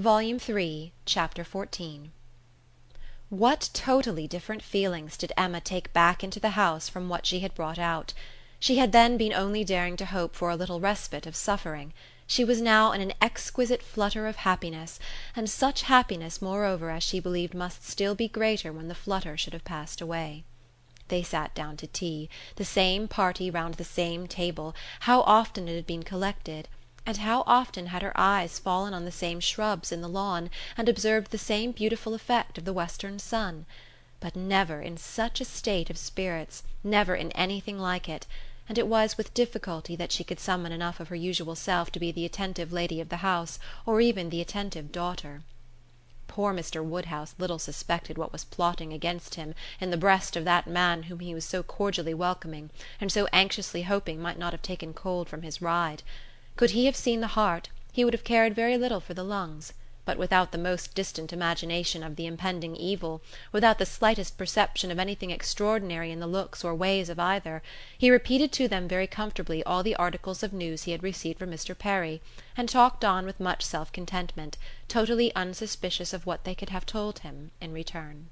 Volume Three, Chapter XIV What totally different feelings did Emma take back into the house from what she had brought out! She had then been only daring to hope for a little respite of suffering; she was now in an exquisite flutter of happiness, and such happiness moreover as she believed must still be greater when the flutter should have passed away. They sat down to tea, the same party round the same table, how often it had been collected! And how often had her eyes fallen on the same shrubs in the lawn, and observed the same beautiful effect of the western sun! but never in such a state of spirits, never in anything like it; and it was with difficulty that she could summon enough of her usual self to be the attentive lady of the house, or even the attentive daughter. Poor Mr. Woodhouse little suspected what was plotting against him in the breast of that man whom he was so cordially welcoming, and so anxiously hoping might not have taken cold from his ride. Could he have seen the heart, he would have cared very little for the lungs; but without the most distant imagination of the impending evil, without the slightest perception of anything extraordinary in the looks or ways of either, he repeated to them very comfortably all the articles of news he had received from Mr. Perry, and talked on with much self contentment, totally unsuspicious of what they could have told him in return.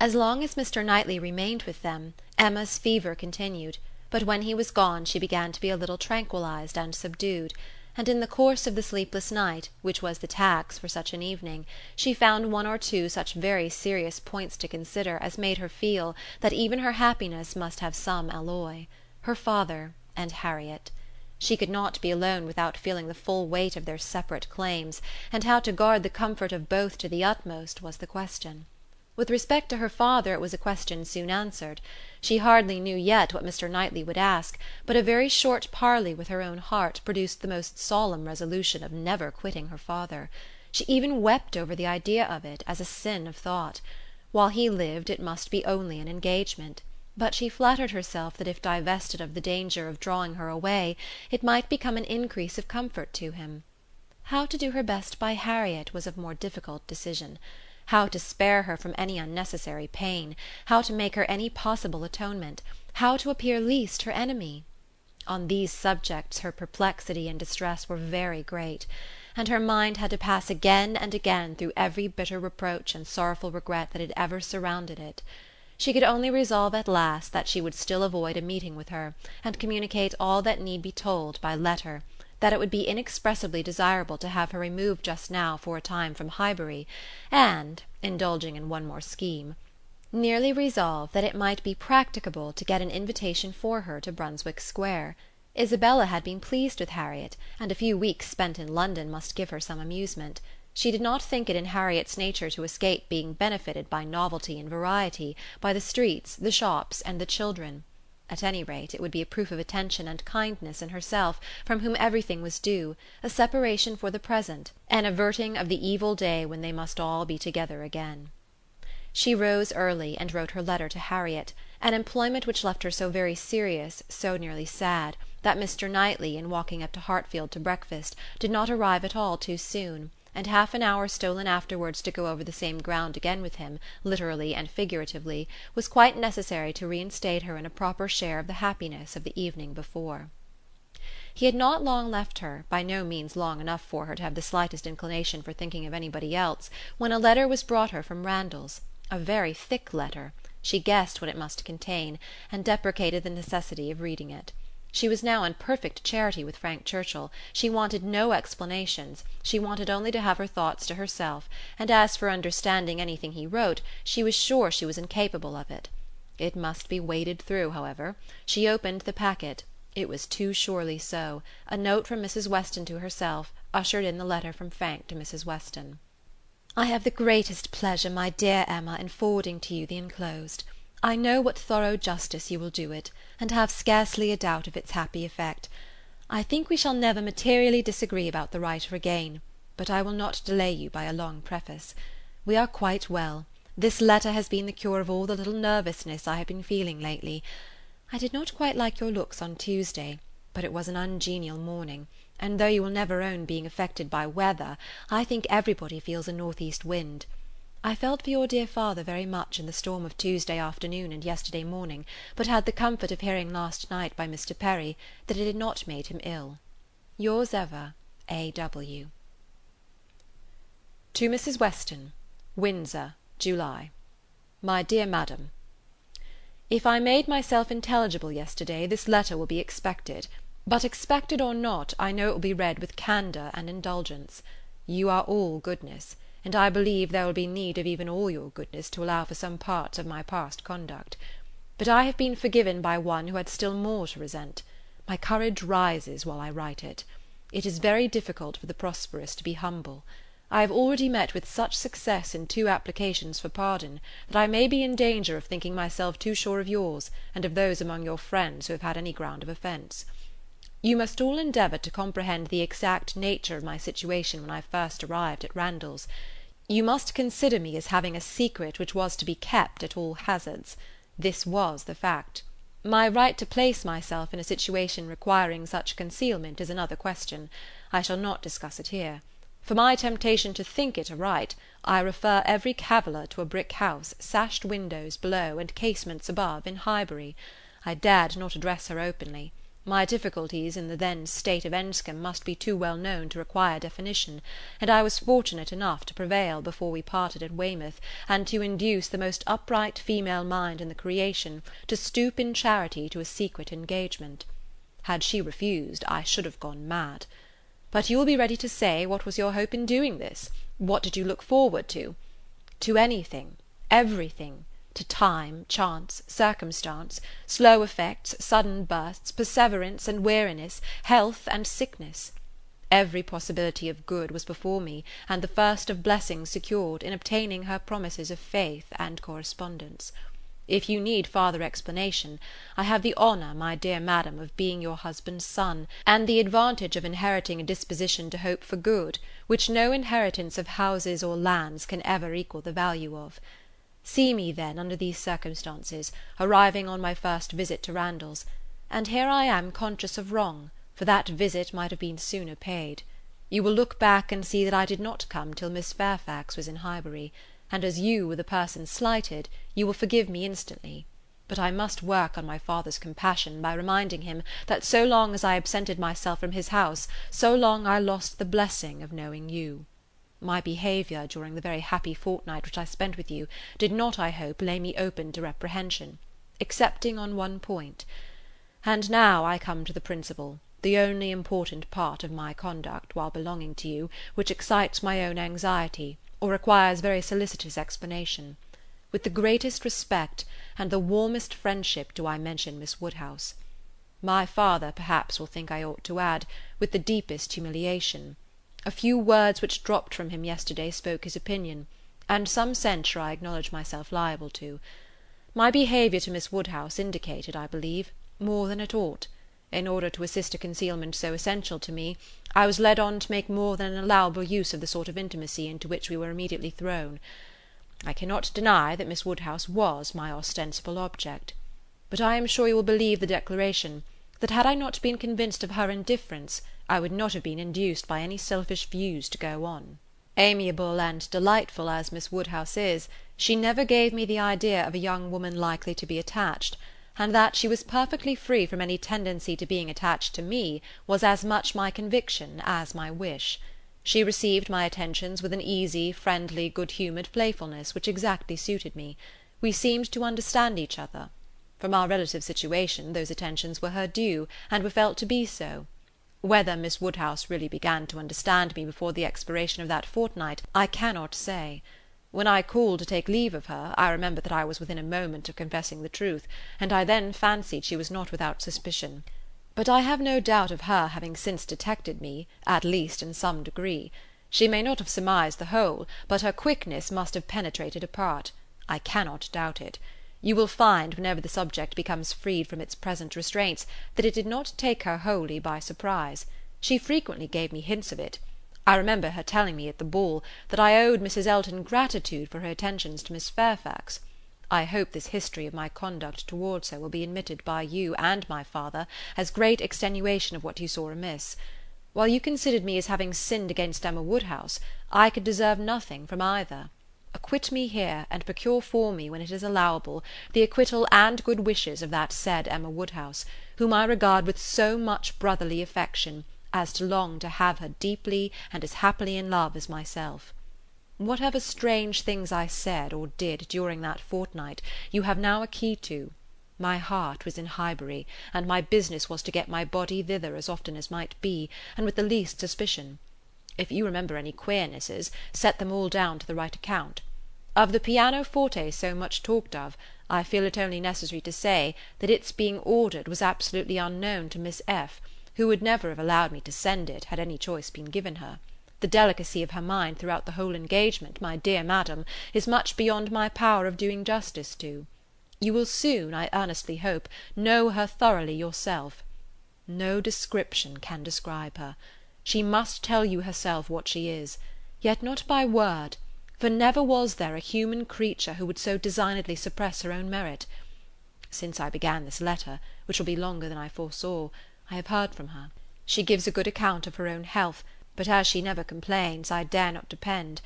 As long as Mr. Knightley remained with them Emma's fever continued but when he was gone she began to be a little tranquillized and subdued; and in the course of the sleepless night, which was the tax for such an evening, she found one or two such very serious points to consider as made her feel that even her happiness must have some alloy her father and Harriet. She could not be alone without feeling the full weight of their separate claims, and how to guard the comfort of both to the utmost was the question. With respect to her father it was a question soon answered. She hardly knew yet what Mr. Knightley would ask, but a very short parley with her own heart produced the most solemn resolution of never quitting her father. She even wept over the idea of it, as a sin of thought. While he lived it must be only an engagement; but she flattered herself that if divested of the danger of drawing her away it might become an increase of comfort to him. How to do her best by Harriet was of more difficult decision how to spare her from any unnecessary pain, how to make her any possible atonement, how to appear least her enemy? On these subjects her perplexity and distress were very great, and her mind had to pass again and again through every bitter reproach and sorrowful regret that had ever surrounded it. She could only resolve at last that she would still avoid a meeting with her, and communicate all that need be told by letter that it would be inexpressibly desirable to have her removed just now for a time from Highbury, and indulging in one more scheme nearly resolve that it might be practicable to get an invitation for her to Brunswick Square. Isabella had been pleased with Harriet, and a few weeks spent in London must give her some amusement. She did not think it in Harriet's nature to escape being benefited by novelty and variety, by the streets, the shops and the children. At any rate it would be a proof of attention and kindness in herself, from whom everything was due, a separation for the present, an averting of the evil day when they must all be together again. She rose early and wrote her letter to Harriet, an employment which left her so very serious, so nearly sad, that Mr. Knightley, in walking up to Hartfield to breakfast, did not arrive at all too soon and half an hour stolen afterwards to go over the same ground again with him, literally and figuratively, was quite necessary to reinstate her in a proper share of the happiness of the evening before. He had not long left her, by no means long enough for her to have the slightest inclination for thinking of anybody else, when a letter was brought her from Randalls a very thick letter; she guessed what it must contain, and deprecated the necessity of reading it. She was now in perfect charity with Frank Churchill; she wanted no explanations, she wanted only to have her thoughts to herself, and as for understanding anything he wrote she was sure she was incapable of it. It must be waded through, however. She opened the packet. It was too surely so: a note from Mrs. Weston to herself ushered in the letter from Frank to Mrs. Weston. I have the greatest pleasure, my dear Emma, in forwarding to you the enclosed. I know what thorough justice you will do it, and have scarcely a doubt of its happy effect. I think we shall never materially disagree about the writer again, but I will not delay you by a long preface. We are quite well. This letter has been the cure of all the little nervousness I have been feeling lately. I did not quite like your looks on Tuesday, but it was an ungenial morning, and though you will never own being affected by weather, I think everybody feels a north east wind. I felt for your dear father very much in the storm of Tuesday afternoon and yesterday morning, but had the comfort of hearing last night by Mr. Perry that it had not made him ill. Yours ever, A. W. To Mrs. Weston. Windsor, July. My dear Madam, If I made myself intelligible yesterday, this letter will be expected; but expected or not, I know it will be read with candour and indulgence. You are all goodness, and I believe there will be need of even all your goodness to allow for some parts of my past conduct. But I have been forgiven by one who had still more to resent. My courage rises while I write it. It is very difficult for the prosperous to be humble. I have already met with such success in two applications for pardon, that I may be in danger of thinking myself too sure of yours, and of those among your friends who have had any ground of offence. You must all endeavour to comprehend the exact nature of my situation when I first arrived at Randalls. You must consider me as having a secret which was to be kept at all hazards. This was the fact. My right to place myself in a situation requiring such concealment is another question. I shall not discuss it here. For my temptation to think it a right, I refer every caviller to a brick house, sashed windows below, and casements above, in Highbury. I dared not address her openly. My difficulties in the then state of Enscombe must be too well known to require definition, and I was fortunate enough to prevail, before we parted at Weymouth, and to induce the most upright female mind in the creation to stoop in charity to a secret engagement. Had she refused, I should have gone mad. But you will be ready to say, what was your hope in doing this? What did you look forward to? To anything, everything; to time, chance, circumstance, slow effects, sudden bursts, perseverance and weariness, health and sickness. Every possibility of good was before me, and the first of blessings secured, in obtaining her promises of faith and correspondence. If you need farther explanation, I have the honour, my dear Madam, of being your husband's son, and the advantage of inheriting a disposition to hope for good, which no inheritance of houses or lands can ever equal the value of. See me, then, under these circumstances, arriving on my first visit to Randalls; and here I am conscious of wrong, for that visit might have been sooner paid. You will look back and see that I did not come till Miss Fairfax was in Highbury and as you were the person slighted, you will forgive me instantly; but I must work on my father's compassion by reminding him that so long as I absented myself from his house, so long I lost the blessing of knowing you. My behaviour during the very happy fortnight which I spent with you did not, I hope, lay me open to reprehension, excepting on one point. And now I come to the principal, the only important part of my conduct while belonging to you, which excites my own anxiety or requires very solicitous explanation. With the greatest respect, and the warmest friendship do I mention Miss Woodhouse. My father, perhaps, will think I ought to add, with the deepest humiliation. A few words which dropped from him yesterday spoke his opinion, and some censure I acknowledge myself liable to. My behaviour to Miss Woodhouse indicated, I believe, more than it ought. In order to assist a concealment so essential to me, I was led on to make more than an allowable use of the sort of intimacy into which we were immediately thrown. I cannot deny that Miss Woodhouse was my ostensible object. But I am sure you will believe the declaration, that had I not been convinced of her indifference, I would not have been induced by any selfish views to go on. Amiable and delightful as Miss Woodhouse is, she never gave me the idea of a young woman likely to be attached and that she was perfectly free from any tendency to being attached to me was as much my conviction as my wish. She received my attentions with an easy, friendly, good humoured playfulness which exactly suited me. We seemed to understand each other. From our relative situation those attentions were her due, and were felt to be so. Whether Miss Woodhouse really began to understand me before the expiration of that fortnight I cannot say. When I called to take leave of her, I remember that I was within a moment of confessing the truth, and I then fancied she was not without suspicion. But I have no doubt of her having since detected me, at least in some degree. She may not have surmised the whole, but her quickness must have penetrated a part. I cannot doubt it. You will find, whenever the subject becomes freed from its present restraints, that it did not take her wholly by surprise. She frequently gave me hints of it. I remember her telling me at the ball, that I owed Mrs. Elton gratitude for her attentions to Miss Fairfax. I hope this history of my conduct towards her will be admitted by you and my father as great extenuation of what you saw amiss. While you considered me as having sinned against Emma Woodhouse, I could deserve nothing from either. Acquit me here, and procure for me, when it is allowable, the acquittal and good wishes of that said Emma Woodhouse, whom I regard with so much brotherly affection as to long to have her deeply and as happily in love as myself. Whatever strange things I said or did during that fortnight you have now a key to. My heart was in Highbury, and my business was to get my body thither as often as might be, and with the least suspicion. If you remember any queernesses, set them all down to the right account. Of the pianoforte so much talked of, I feel it only necessary to say that its being ordered was absolutely unknown to Miss F., who would never have allowed me to send it had any choice been given her. The delicacy of her mind throughout the whole engagement, my dear madam, is much beyond my power of doing justice to. You will soon, I earnestly hope, know her thoroughly yourself. No description can describe her. She must tell you herself what she is; yet not by word, for never was there a human creature who would so designedly suppress her own merit. Since I began this letter, which will be longer than I foresaw, I have heard from her. She gives a good account of her own health, but as she never complains, I dare not depend.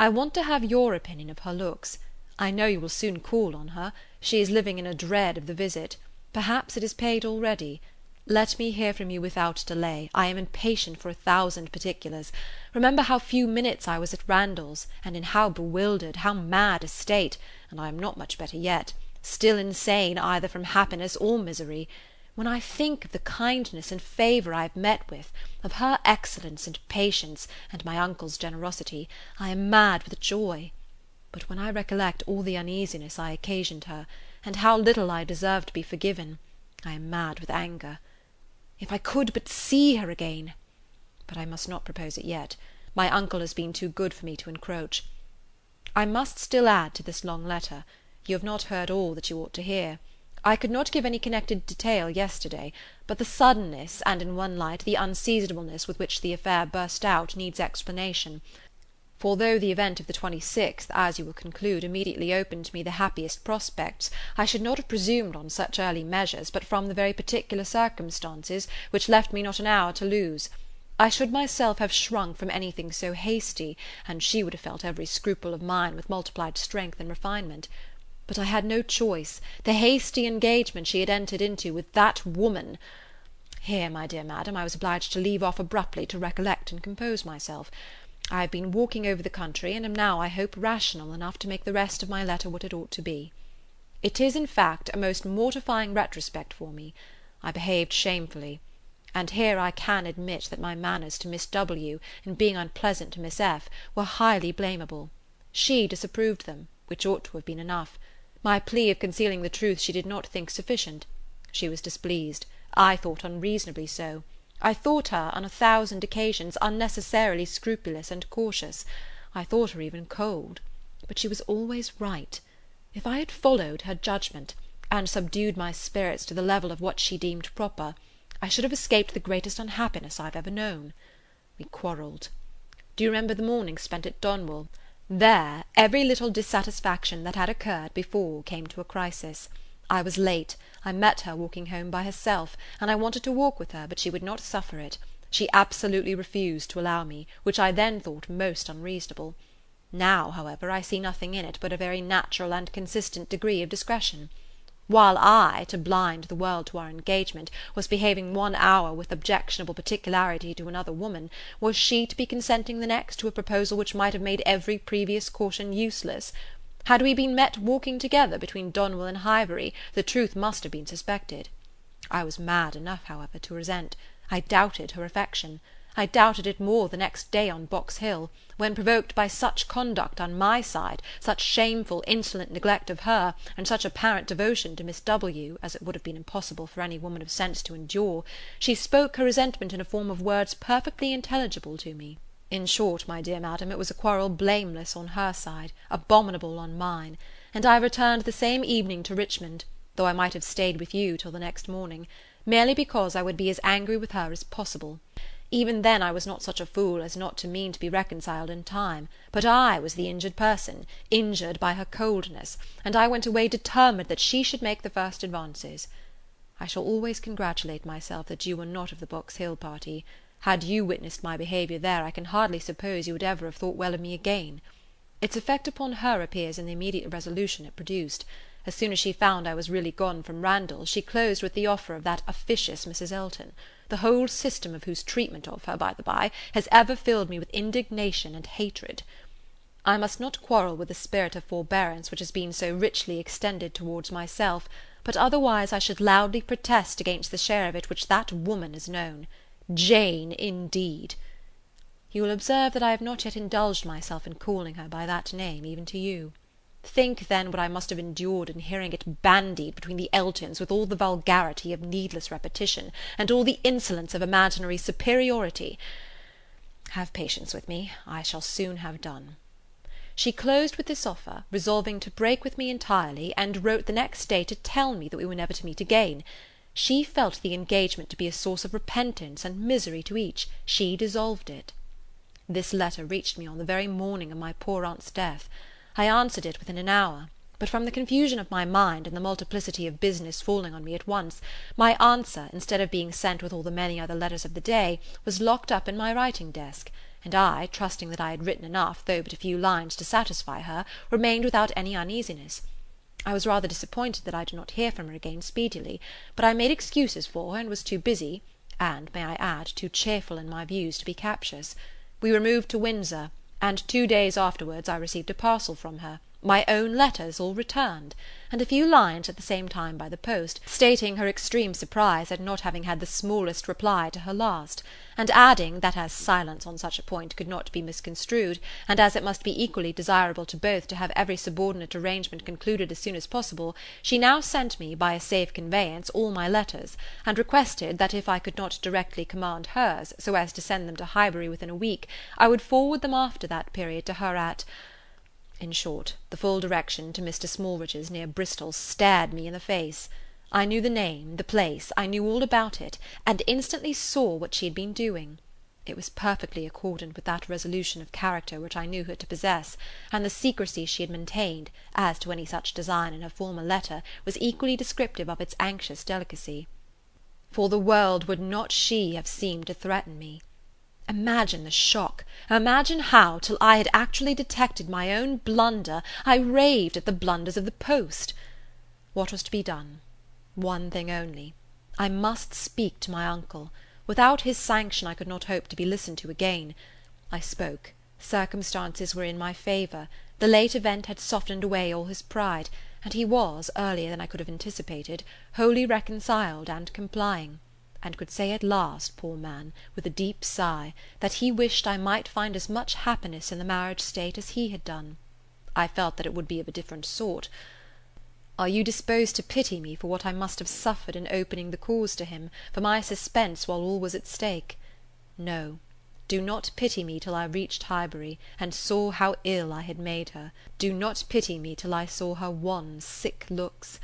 I want to have your opinion of her looks. I know you will soon call on her. She is living in a dread of the visit. Perhaps it is paid already. Let me hear from you without delay. I am impatient for a thousand particulars. Remember how few minutes I was at Randall's, and in how bewildered, how mad a state, and I am not much better yet, still insane either from happiness or misery. When I think of the kindness and favour I have met with, of her excellence and patience, and my uncle's generosity, I am mad with joy. But when I recollect all the uneasiness I occasioned her, and how little I deserve to be forgiven, I am mad with anger. If I could but see her again! But I must not propose it yet. My uncle has been too good for me to encroach. I must still add to this long letter. You have not heard all that you ought to hear. I could not give any connected detail yesterday, but the suddenness, and in one light the unseasonableness with which the affair burst out needs explanation for though the event of the 26th, as you will conclude, immediately opened to me the happiest prospects, I should not have presumed on such early measures but from the very particular circumstances which left me not an hour to lose. I should myself have shrunk from anything so hasty, and she would have felt every scruple of mine with multiplied strength and refinement. But I had no choice; the hasty engagement she had entered into with that woman Here, my dear madam, I was obliged to leave off abruptly to recollect and compose myself. I have been walking over the country, and am now, I hope, rational enough to make the rest of my letter what it ought to be. It is, in fact, a most mortifying retrospect for me. I behaved shamefully; and here I can admit that my manners to Miss W., in being unpleasant to Miss F., were highly blamable. She disapproved them, which ought to have been enough. My plea of concealing the truth she did not think sufficient. She was displeased; I thought unreasonably so. I thought her, on a thousand occasions, unnecessarily scrupulous and cautious. I thought her even cold. But she was always right. If I had followed her judgment, and subdued my spirits to the level of what she deemed proper, I should have escaped the greatest unhappiness I have ever known. We quarrelled. Do you remember the morning spent at Donwell? There every little dissatisfaction that had occurred before came to a crisis. I was late. I met her walking home by herself, and I wanted to walk with her, but she would not suffer it. She absolutely refused to allow me, which I then thought most unreasonable. Now, however, I see nothing in it but a very natural and consistent degree of discretion. While I, to blind the world to our engagement, was behaving one hour with objectionable particularity to another woman, was she to be consenting the next to a proposal which might have made every previous caution useless? Had we been met walking together between Donwell and Highbury, the truth must have been suspected. I was mad enough, however, to resent. I doubted her affection. I doubted it more the next day on Box Hill, when, provoked by such conduct on my side, such shameful, insolent neglect of her, and such apparent devotion to Miss W., as it would have been impossible for any woman of sense to endure, she spoke her resentment in a form of words perfectly intelligible to me. In short, my dear madam, it was a quarrel blameless on her side, abominable on mine; and I returned the same evening to Richmond, though I might have stayed with you till the next morning, merely because I would be as angry with her as possible. Even then I was not such a fool as not to mean to be reconciled in time; but I was the injured person, injured by her coldness, and I went away determined that she should make the first advances. I shall always congratulate myself that you were not of the Box Hill party. Had you witnessed my behaviour there, I can hardly suppose you would ever have thought well of me again. Its effect upon her appears in the immediate resolution it produced. As soon as she found I was really gone from Randalls, she closed with the offer of that officious Mrs. Elton, the whole system of whose treatment of her, by the by, has ever filled me with indignation and hatred. I must not quarrel with the spirit of forbearance which has been so richly extended towards myself, but otherwise I should loudly protest against the share of it which that woman has known. Jane, indeed! You will observe that I have not yet indulged myself in calling her by that name, even to you. Think, then, what I must have endured in hearing it bandied between the Eltons with all the vulgarity of needless repetition, and all the insolence of imaginary superiority. Have patience with me. I shall soon have done. She closed with this offer, resolving to break with me entirely, and wrote the next day to tell me that we were never to meet again. She felt the engagement to be a source of repentance and misery to each; she dissolved it. This letter reached me on the very morning of my poor aunt's death. I answered it within an hour; but from the confusion of my mind, and the multiplicity of business falling on me at once, my answer, instead of being sent with all the many other letters of the day, was locked up in my writing desk and I, trusting that I had written enough, though but a few lines, to satisfy her, remained without any uneasiness. I was rather disappointed that I did not hear from her again speedily; but I made excuses for her, and was too busy, and, may I add, too cheerful in my views, to be captious. We removed to Windsor, and two days afterwards I received a parcel from her my own letters all returned, and a few lines at the same time by the post, stating her extreme surprise at not having had the smallest reply to her last, and adding, that as silence on such a point could not be misconstrued, and as it must be equally desirable to both to have every subordinate arrangement concluded as soon as possible, she now sent me, by a safe conveyance, all my letters, and requested that if I could not directly command hers, so as to send them to Highbury within a week, I would forward them after that period to her at in short, the full direction to Mr. Smallridge's, near Bristol, stared me in the face. I knew the name, the place, I knew all about it, and instantly saw what she had been doing. It was perfectly accordant with that resolution of character which I knew her to possess, and the secrecy she had maintained, as to any such design in her former letter, was equally descriptive of its anxious delicacy. For the world would not she have seemed to threaten me. Imagine the shock! Imagine how, till I had actually detected my own blunder, I raved at the blunders of the post! What was to be done? One thing only. I must speak to my uncle. Without his sanction I could not hope to be listened to again. I spoke. Circumstances were in my favour. The late event had softened away all his pride, and he was, earlier than I could have anticipated, wholly reconciled and complying and could say at last, poor man, with a deep sigh, that he wished I might find as much happiness in the marriage state as he had done. I felt that it would be of a different sort. Are you disposed to pity me for what I must have suffered in opening the cause to him, for my suspense while all was at stake? No. Do not pity me till I reached Highbury, and saw how ill I had made her. Do not pity me till I saw her wan, sick looks.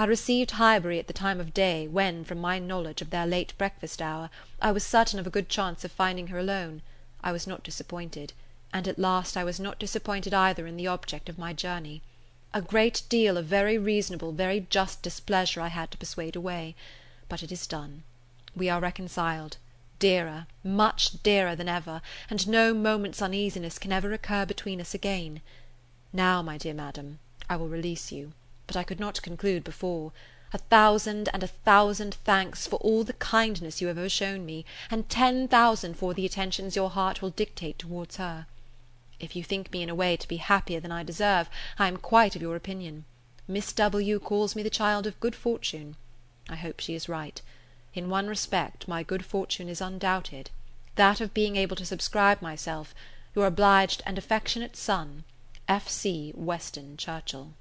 I received Highbury at the time of day when, from my knowledge of their late breakfast hour, I was certain of a good chance of finding her alone. I was not disappointed; and at last I was not disappointed either in the object of my journey. A great deal of very reasonable, very just displeasure I had to persuade away. But it is done. We are reconciled, dearer, much dearer than ever, and no moment's uneasiness can ever occur between us again. Now, my dear Madam, I will release you but I could not conclude before. A thousand and a thousand thanks for all the kindness you have ever shown me, and ten thousand for the attentions your heart will dictate towards her. If you think me in a way to be happier than I deserve, I am quite of your opinion. Miss W calls me the child of good fortune. I hope she is right. In one respect my good fortune is undoubted, that of being able to subscribe myself, Your obliged and affectionate son, F. C. Weston Churchill.